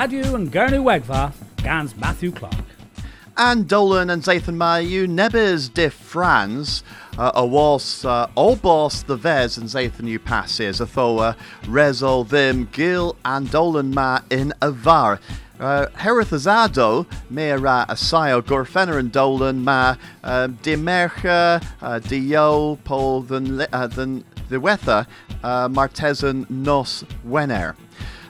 Radio and Gernu Wegva, Gans Matthew Clark. And Dolan and Zathan Mayu Nebes de France, uh, a was uh, Olbos the Vez and Zathan you passes, a thoa Rezol them Gil and Dolan ma in Avar. Uh, Herith azado, mera asayo gorfener and dolan ma uh, de mercha uh, de yo pol than uh, the weather uh, martesan nos wener.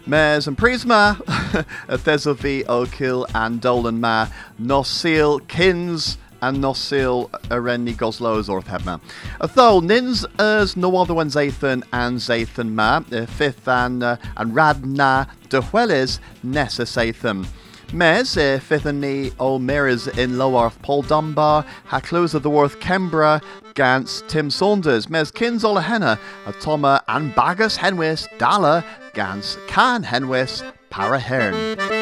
Mes and Prisma, Thesovi, Okil, and Dolan Ma, Nosil, Kins, and Nosil, Arenni, Goslows, Orthebma. Though Nins, as no other Zathan and Zathan Ma, fifth and, uh, and Radna, Dehuelis, Nessa Zathan. Mes, uh, fifth and ni o Meres in Lower Paul Dunbar, Hacluse of the Worth, Kembra, Gans, Tim Saunders, Mes Kins Olahenna, Atoma, and Bagus Henwis, Dala, Gans, Can Henwis, Parahern. gana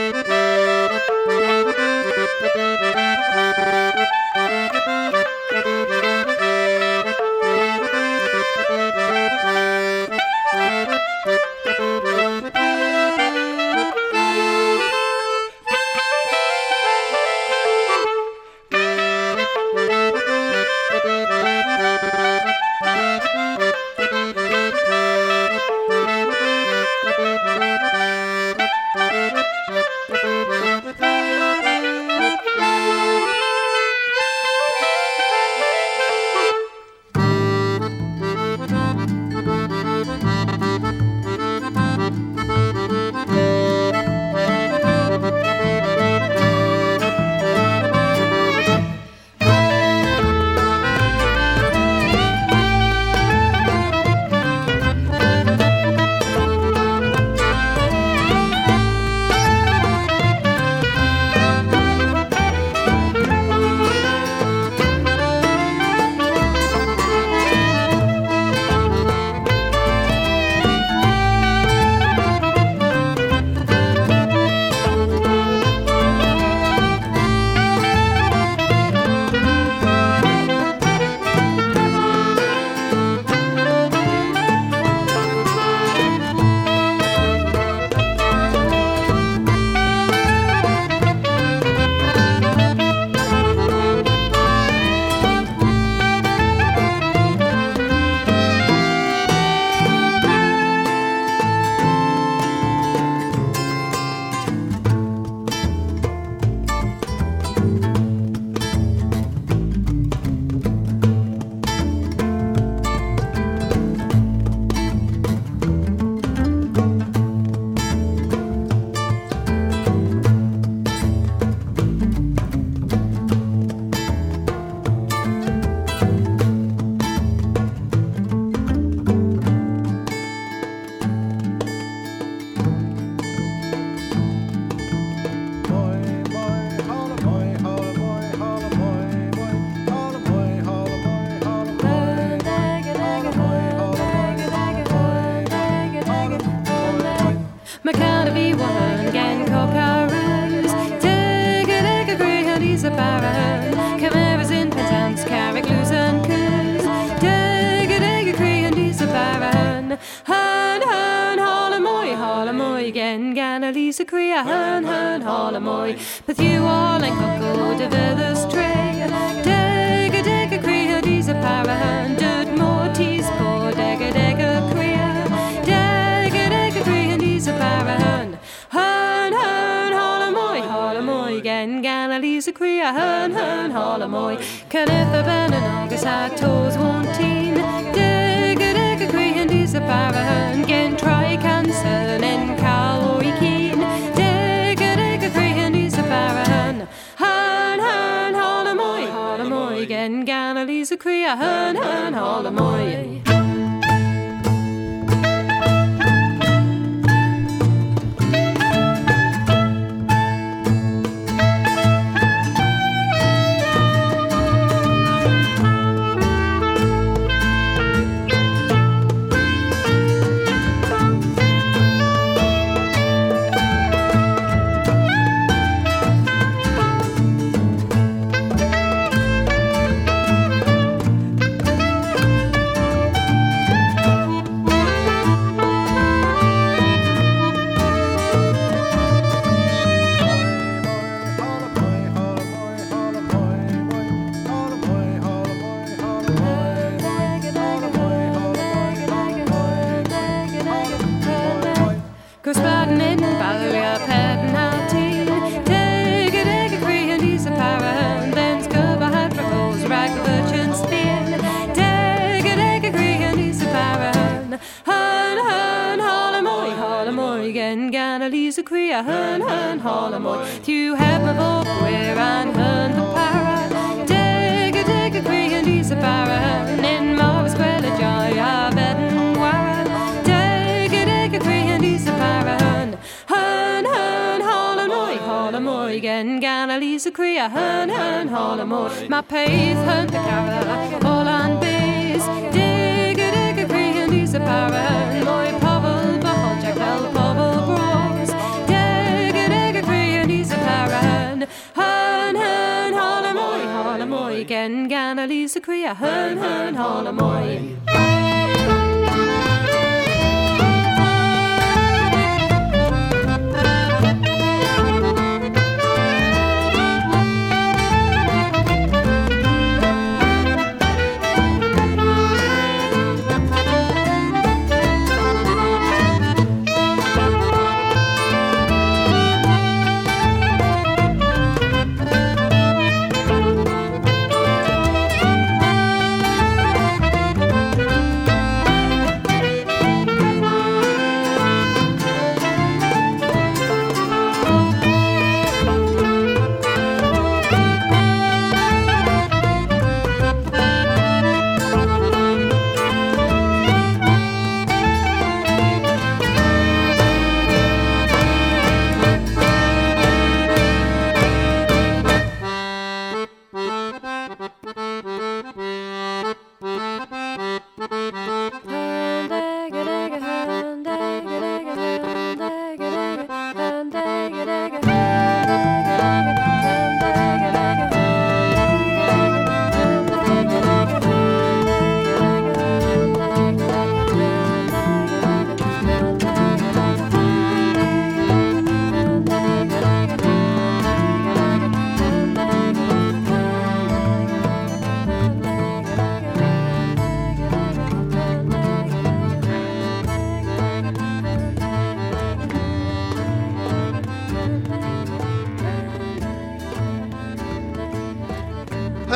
Again, gan a lís a cri a hun hun hall amoy But you all en coco de vethers tray Deg a deg a cri a dís a para hun Dud more teas po deg a deg a cri Deg a deg a cri a dís a para hun Hun hun hall amoy hall amoy Gen gan a lís a cri a hun hun hall amoy Can if a ben toes one ja, hön, hön, håller holamoy. Tu heb me vo, where an hun, the para. Dig a dig a Crea, Lisa para, in Mars, Quella Joy, a bed and wara. Dig a dig a Crea, Lisa para, hun, hun, holamoy, holamoy. Gen gana Lisa Crea, hun, hun, holamoy. My pace, hun, the cara, Holland base. Dig a dig a Crea, Lisa para, moy pobble, Lisa Crea, hun, hun, holamoy.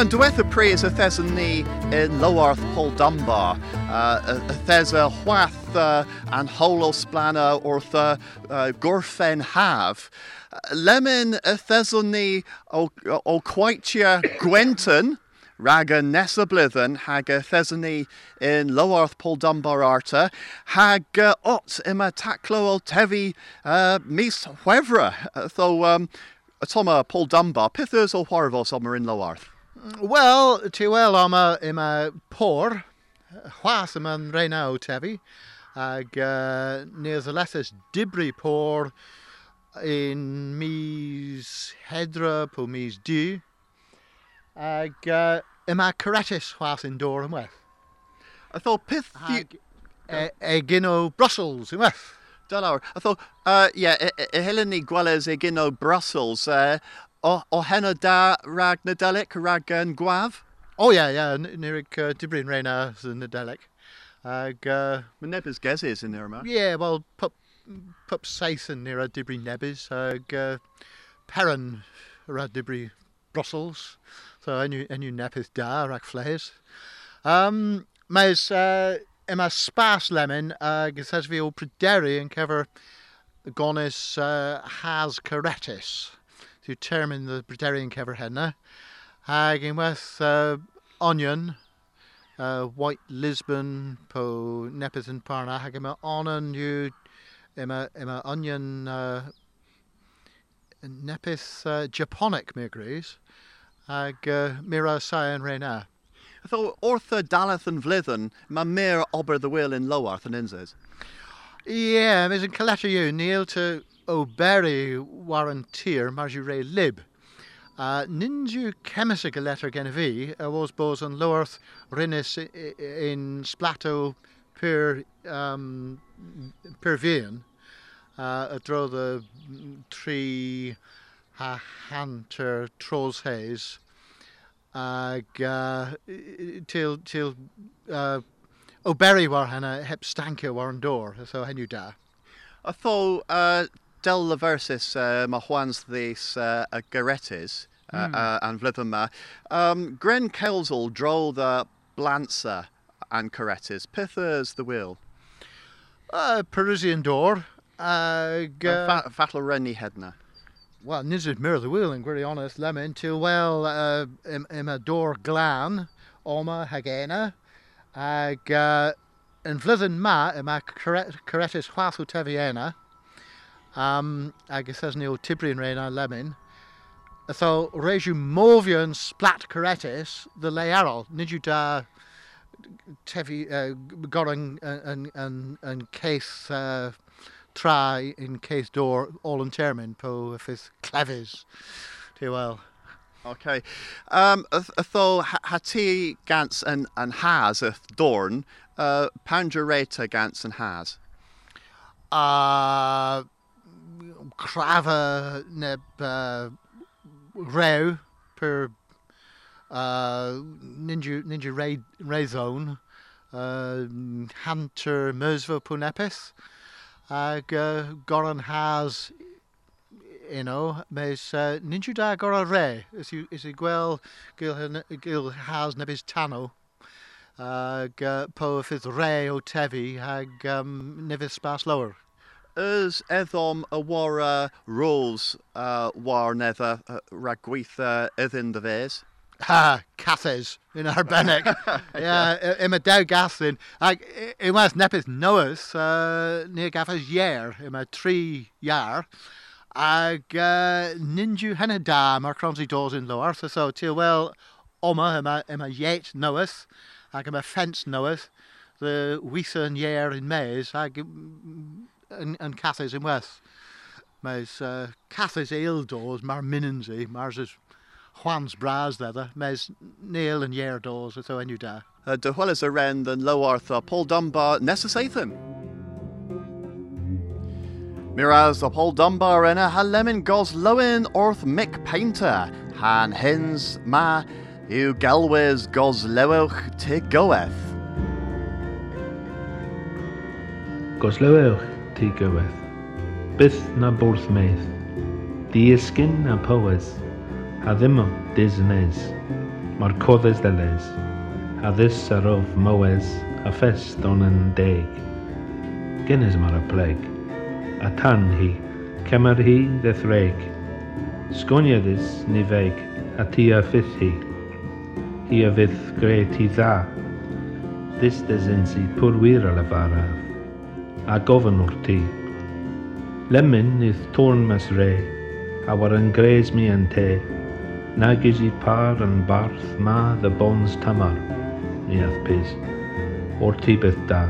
Yn diwetha pris y thesyn ni yn Lowarth Paul Dunbar. Uh, y thesa chwath uh, an holo splana wrth uh, uh, gorffen haf. Lemon y thesyn ni o, o quaitia Gwenton rag y nesa hag y thesyn ni yn Lowarth Paul Dunbar arta hag uh, ot yma taclo o tefi uh, mis Hwefra. Tho um, Toma Paul Dunbar, pithers o Hwarfos omer in Lowarth. Wel, ti wel am y yma por, chwas yma'n reinaw tefi, ac uh, nes y leses dibri por yn mis hedra po mis du, ac uh, yma caretis chwas yn dor ymweth. A tho peth... Ag, e, egin o Brussels ymweth. Da lawr. A uh, yeah, e, e, e, helen ni gwales o Brussels, uh, o o henna da rag Nadelic rag yn gwaf. O ie, ie, nirig uh, dibri'n reina sy'n Nadolig. Ag, uh, Menebys gezes in there yma. ie, wel, pup, pup saith yn nira dibri nebys, ag uh, peron ra dibri Brussels. So enw, enw nepydd da rag flehes. Um, Mae's uh, yma spas lemon ag ysas fi o pryderu yn cyfer y gonis uh, has caretis. To determine the pryderu yn cyfer henna. Ag unwaith uh, onion, uh, White Lisbon po yn parna hag yma onan yw yma, yma onion uh, nepydd uh, Japonic mi agrees ag uh, mira sain reina. Thought Ortha Dalath and Vlithen, ma mere ober the will in Lowarth and Inzes. Ie, mis yn caleta you, Neil to O'Berry warren tir mar lib. Uh, cemis y galeter gen a was bos yn Lowarth rinnis in splato per, um, per fian. Uh, a dro the tri ha hanter tros hays. Ag uh, til, til uh, O'Berry war hana hep stancio war yn so hen yw da. Thought uh Del Laversis uh ma Juan's this uh a Garettes uh, uh, and Vlithen ma. Um Gren Kelsel dro the Blancer and Carettes. Pithers the will. Uh, Parisian door, Ag, Uh, uh, fa- Fatal Rennie Hedna. Well, yd myr the wheel yn gwiri honest lemon to well uh, im, im a dor glan oma hagena ag uh, yn flwyddyn ma im a caretus chwath o tefiena um, ag ysas ni o tibrin reina lemon so reis yw mofion splat caretus the learol nid yw da tefi uh, gorang yn, yn, yn case uh, try in case door all in termin po if it's clevis too well Okay. Um, Ytho, ha ti gans yn, yn has yth dorn, uh, pounder reta gans yn has? uh crafa neb uh, rew per uh, ninja, ninja raid, raid zone uh, hanter mersfa pwn epis ag uh, goron has you know mes uh, ninja da gora re is i, is i gwel gil, gil has nebys tano ag uh, po fydd re o tefi ag um, nefys spas lower Ys eddom y wara roles uh, war nether uh, rag gweitha ydyn dy fes? Ha, cathes in arbenig. yeah, im a dew gaslin. Ag, im was nepis noas, uh, near gaffas year, im a tri yar. Ag, uh, ninju henna da, mar cromsy doors in lower. So, so, til well, oma, im a, a yet noas. Ag, im a fence noas. The and year in Mays, ag, and, and cathes in west. Mes, uh, cathes ale doors, mar minensy, mars is Juan's bras leather, mes Neil and Yer doors, so enw da. Uh, dy hwylus y ren yn Lowarth a Paul Dunbar nes y seithyn. Miraz o Paul Dunbar yna ha lemon gos lywyn orth Mick Paynter. Han hins ma yw galwys gos lewch te goeth. Goslewch ti gyweth. byth na bwrth meith, di ysgyn na powys, a ddim o disnes, mae'r coddes ddeles, a ddys ar of mywes, a ffest on yn deg. Gynnes mae'r pleg, a tan hi, cemer hi ddethreg, sgoniadus ni feg, a ti a ffith hi, hi a fydd gre ti dda, this desyn si pwrwyr y lefaraf a gofyn o'r tŷ. Lemyn ydd tôn mas re, a war yn gres mi yn te, nag is i par yn barth ma the bons tamar, ni ath pys, o'r tŷ bydd da,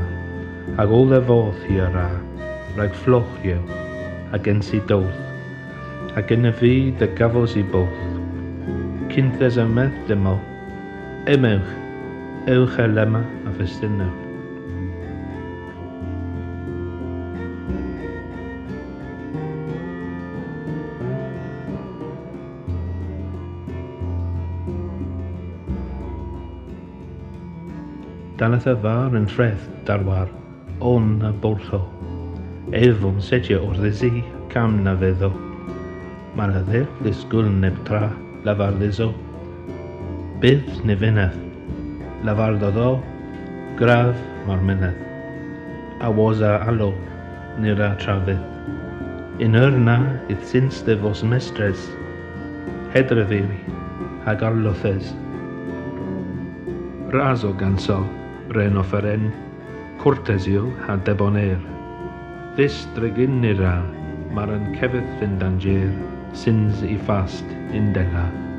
ag ôl e fodd hi ar a, rhaid floch yw, ac yn si dowth, ac yn y fi dy gafos i both. Cynthes y medd dymo, emewch, ewch e lema a festynnewch. dalaeth y far yn ffredd darwar, on a bwrtho. Efo'n setio o'r ddesi, cam na feddo. Mae'r adder ddisgwyl neb tra, lafar ddiso. Bydd ne fynedd, lafar dodo, graf mae'r mynedd. A wosa alo, nir a trafydd. Yn yrna, ydd sy'n stefos mestres. Hedrefiri, hag arlothes. Razo gan so. Renoferen, Cortezil ha Debonair. This Dreginira, Maran Kevith Vindanger, Sins i Fast Indela.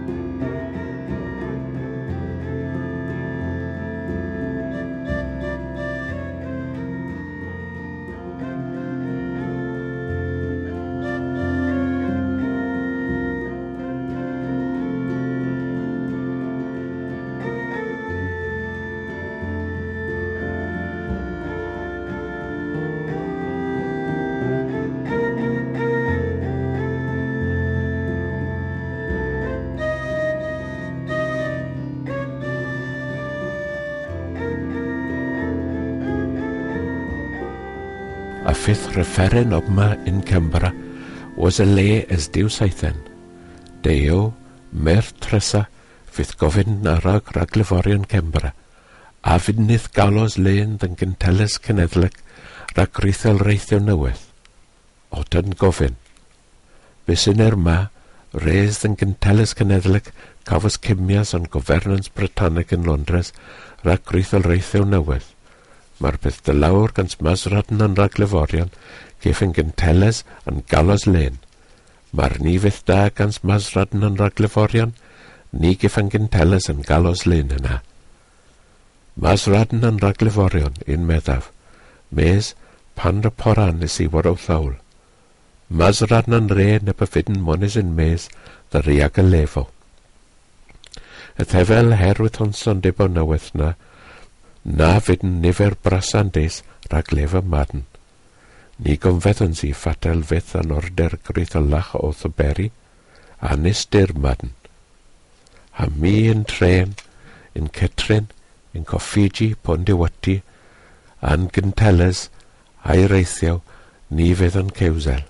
fifth of ma in Canberra was a lay as Deus Aethen. Deo, Mer Tresa, fydd gofyn ar ag raglyforion Cembra, a fydnydd galos len yn gynteles cenedlig rhag rithel reithio newydd. Od yn gofyn. Fysyn er ma, reis yn gynteles cenedlig cafos cymias o'n governance Britannic yn Londres rhag rithel reithio newydd. Mae'r peth dylawr gan Masradn yn ragleforion, yn gynteles yn galos len. Mae'r nifydd da gan Masradn yn ragleforion, ni gefen gynteles yn galos len yna. Masradn yn ragleforion un meddaf, mes pan y poran nes i war o thawl. Masradn yn re neb y mones yn mes, dda riag y lefo. Y thefel herwydd honson debo newydd na, na fydd nifer brasandes rhag lefa madn. Ni gomfeddwn si ffatel fydd yn order gritholach o thyberi, a nistyr madn. A mi yn tren, yn Cetrin, yn Coffiji, Pondewati, a'n Gynteles, a'i reithiau, ni fydd yn cewsel.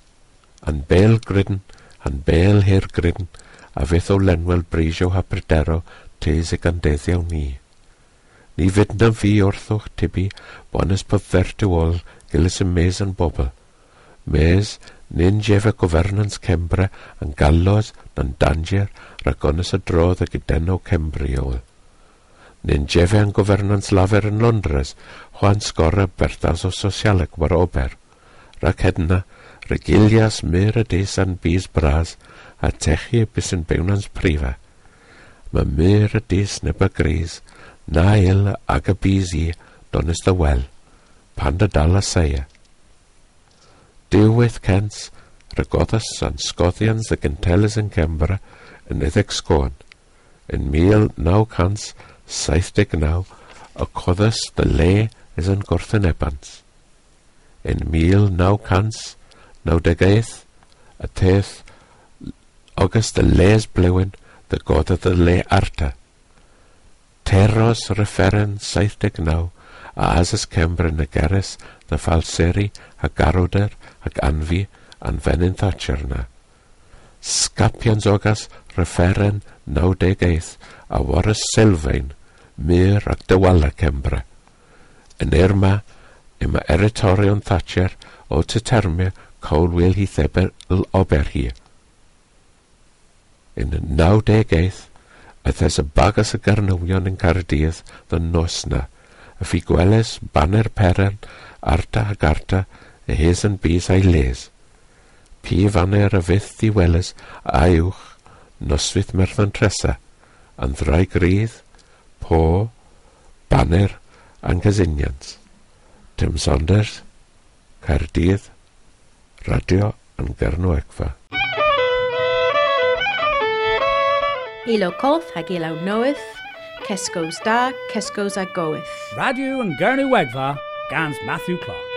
A'n bel grydyn, a'n bel hir grydyn, a fydd o lenwel brisio hapredero tes y gandeddiau ni. Ni fydd na fi wrthwch tibi, bonus pyfert y wol gilys y mes yn bobl. Mes, nyn jef y gofernans Cembra, yn galos, na'n danger, ragonus y drodd y gydenno Cembri. Nyn jefe yn gofernans lafer yn Londres, chwan sgora berthas o sosialeg war ober. Rac hedna, regilias myr y des a'n bys bras, a techi y bus yn bewnans prifa. Mae myr y des neb y gris, na il ag y bys i don dy wel, pan dy dal y seia. Diwedd cens, regoddas yn Scotians y gyntelis yn Cembra yn edrych sgôn. Yn 1979, y coddus dy le is yn gorffen ebans. Yn 1998, y teth, agos dy les blywyn, dy gododd y le arta. Teros Referen 79 a Asus Cembr yn y Geres, na Falseri a Garoder, ac Anfi a'n Fenyn Thatcher na. Scapians Ogas Referen 98 a Warys Sylfaen, Myr ac Dywala Cembra. Yn Irma, yma Eritorion Thatcher o Tytermia Colwyl Hithebel Oberhi. Yn 98 Ythais y bagas y garnywion yn Caerdydd ddyn nos na, y ffi gweles baner peren, arta ag arta, y hes yn bys a'i les. Pi faner y fydd i weles, a uwch, noswyth merfan tresa, yn ddrau grydd, po, baner, a'n gysyniant. Tim Saunders, Caerdydd, Radio yn Gernw Ilo coth hag ilo noeth, Kesco's da, Kesco's a goeth. Radio yn Gerney Wegfa, gans Matthew Clark.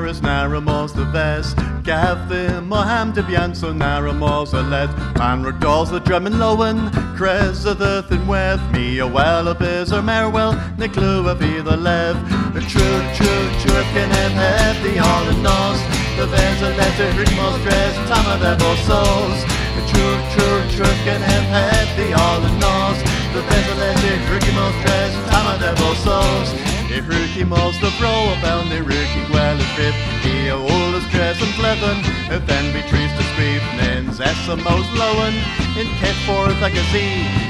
Lemon caras nara mos the vest Gav the moham de bianso nara mos a led Man regals the and lowen Cres of the thin weth Me a well a biz or merwell Niclu a be the lev The true true true can have have the all and nos The vez a letter rimos dress Tama de souls The true true true can have have the all and nos The vez a letter rimos dress Tama de souls Ni rúki mós do bro about ni rúki and If then be trees to screep Nens essa most lowen In ket forth like a sea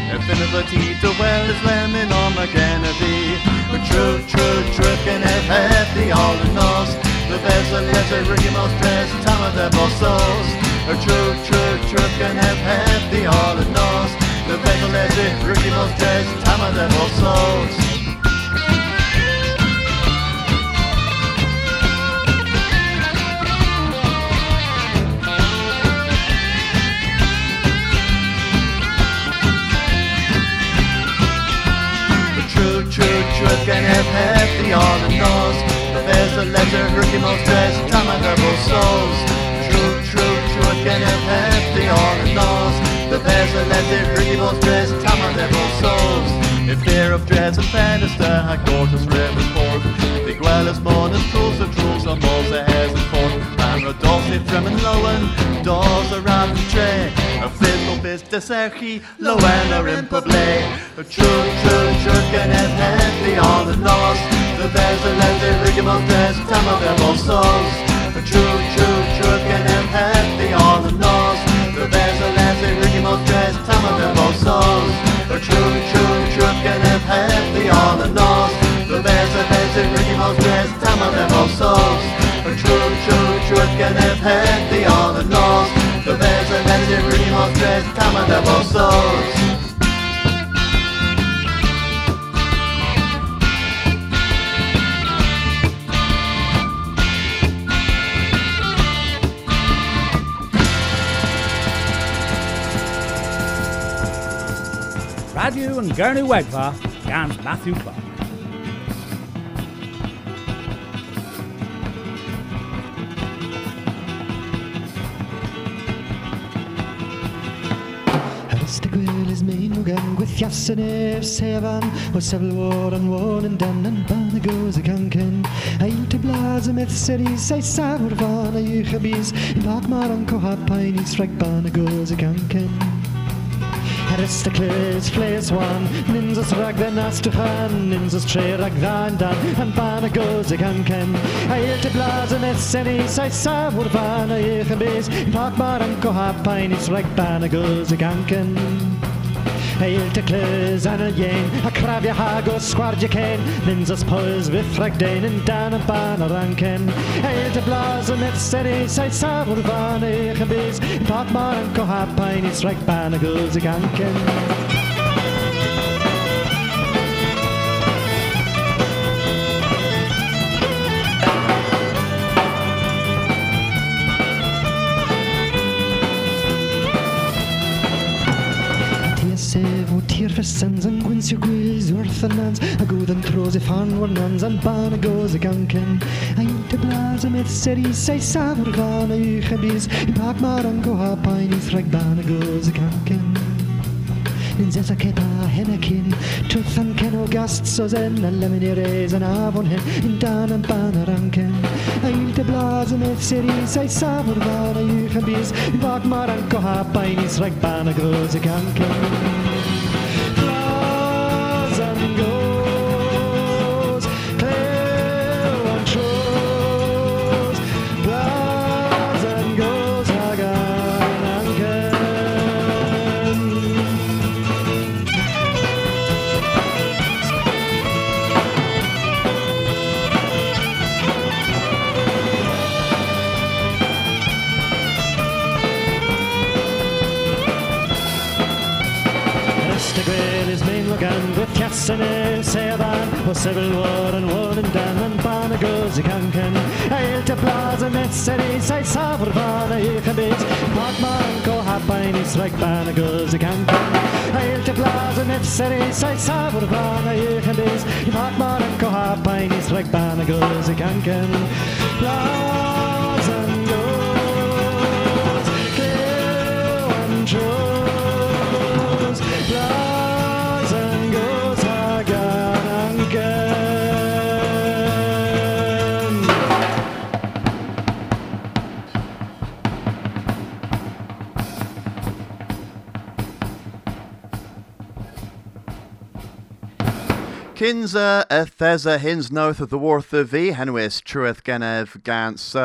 the tea to well is lemon on a Kennedy But true, true, true can have had the all in nos The best vessel letter rúki mós dress Tama de bossos A True, true, true can have had the all in nos The vessel letter rúki mós dress Tama de bossos True, can have all the nose. The bears are letter, Ricky Mouse dress, Tama double souls. True, true, true, again and hefty on the nose. The bears are letter, Ricky Mouse dress, Tama double souls. In fear of dreads and Fenister, had gorgeous river port. The monas, trolls and trolls, and balls the hairs and fort. And Rodolphe, Trim and Lowen, doors around the tray. A fiddle biz de serchi, Lowen or in public. A true, true, true, can have heavy on the nose. The bears are leather, rigmarole dress, time of their souls. A true, true, true, can have heavy on the nose. The bears are leather, rigmarole dress, time of their souls. A true, true, true, can have heavy on the nose. The bears are leather, rigmarole dress, time of their souls. A true, true, have heavy on the nose. The bears are leather, rigmarole dress, time of their souls. Radio and Gurney Wegva, Gans Matthew Clark. Is mein o gan gwythiasan ef sefan O sefyl war an wan yn dan yn ban y goes y cancen Ail te blas y meth seri sai sawr fan a uch a bis Yn bag mar an cohapain i sreg ban y goes y cancen Aristocles, flees wan, ninjas rag den astuchan, ninjas tre rag ddan dan, an ban a goes ag anken. Ail te blas yn eseni, sai sawr fan a eich yn bys, pak mar an cohapain is rag ban a goes ag anken. Eil te clys an y yen, a crafia hag o sgwardia cen, nins os pwys fythrag dein yn dan y ban o'r ancen. Eil te blas yn etseri, sai sawr fan eich yn bys, pat mar yn cohapain i sreg ban y gwrs ag ancen. O tir ffysans yn gwynsio gwyls wrth y nans a gwyd yn tros i fan war nans a'n ban y goes y ganken. Ein te blas y myth seri sai safr gan y uch y bys i pag mar yn goha pain i threg ban y goes a cepa hen y cyn Twth yn cen o gast so zen A lemon i reis yn afon hen Yn dan yn ban yr anken. Ein te blas y myth seri sai safr gan y uch y bys i pag mar yn goha pain i threg ban y goes y ganken seban O sefyl war yn yn dan Yn ban y goes i cancan Ail te blas y meseri Sai safr fan y i'ch yn byd Mag man co hapain i sreg ban y goes i cancan Ail te blas y meseri Sai safr fan y i'ch yn byd Mag man co hapain i sreg ban y goes i cancan Kinza Ethesa Hins North of the Worth of V Henwis Trueth Genev Gans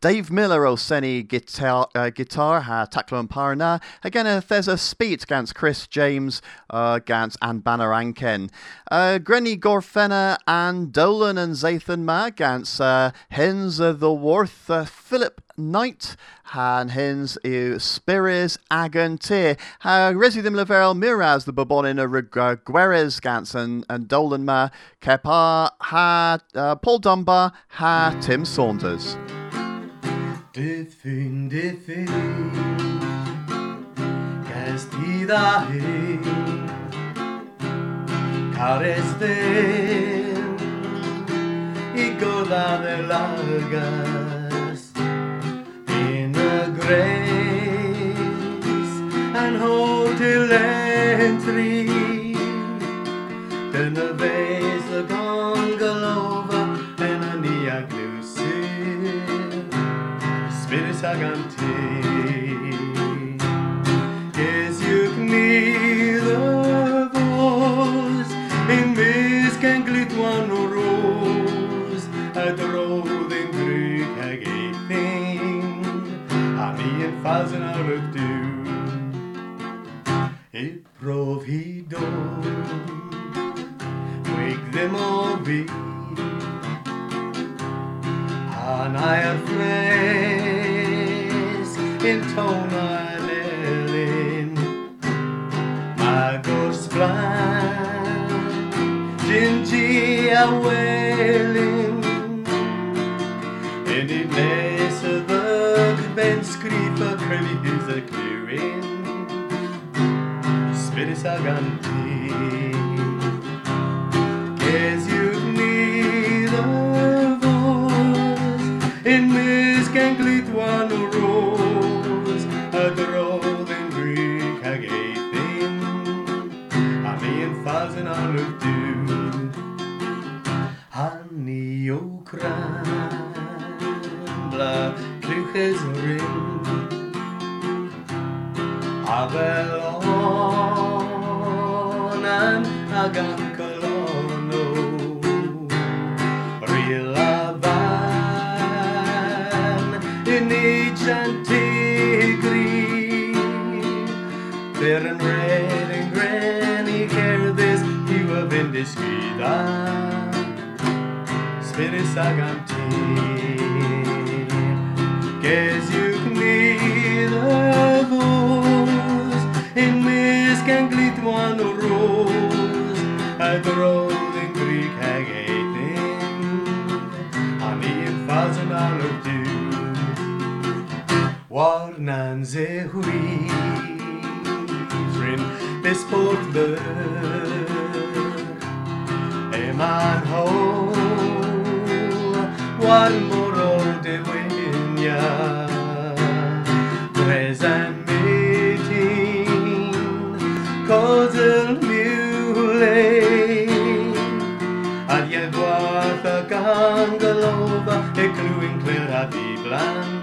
Dave Miller O Seni guitar uh, guitar ha Taklon Parna again Ethesa Speed Gans Chris James uh, Gans and Banner Anken uh, Grenny Gorfena and Dolan and Zathan Ma Gans uh, Hins of the Worth uh, Philip Knight Han hins yw Spiris Agan Tir. Ha resi leferel miraz the babonin a uh, Gweres and, and Dolan Ma Kepa ha uh, Paul Dunbar ha Tim Saunders. Diffin, diffin de a grace and hotel entry. Den a vase a over and a nia glusil spirits wake them all be an iron flesh in tona lelin. Magos plan gingy a wailing in the ness of the ben skrifa curly is a Abelonan agan colono Rilavan in each antigri Fair and red and granny care this you have been discreeta Spirits aganti clear at the blans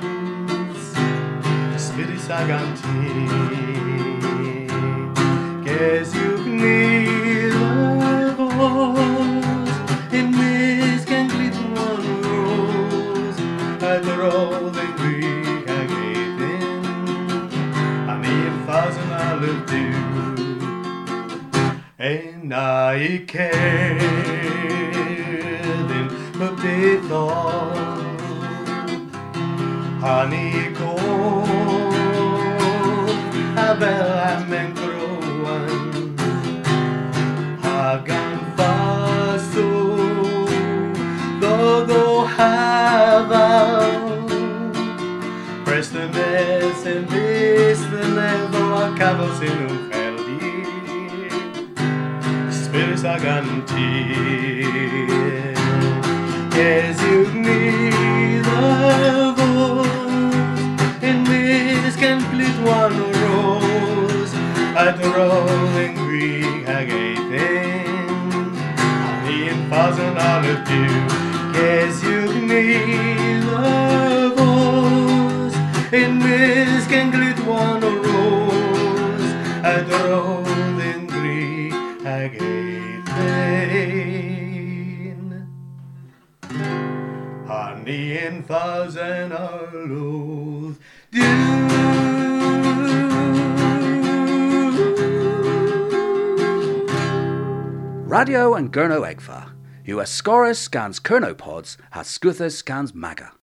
nevo acabos in un heldi Spirits aganti Yes, you need a voice In this complete one rose At the rolling Greek again Me and Fazen all of you Yes, you need a voice In this complete rose At the rolling Greek again Honey and thousand are loath Radio and Gurno Egfa. Are Scorus scans Kernopods, has Scuthus scans Maga.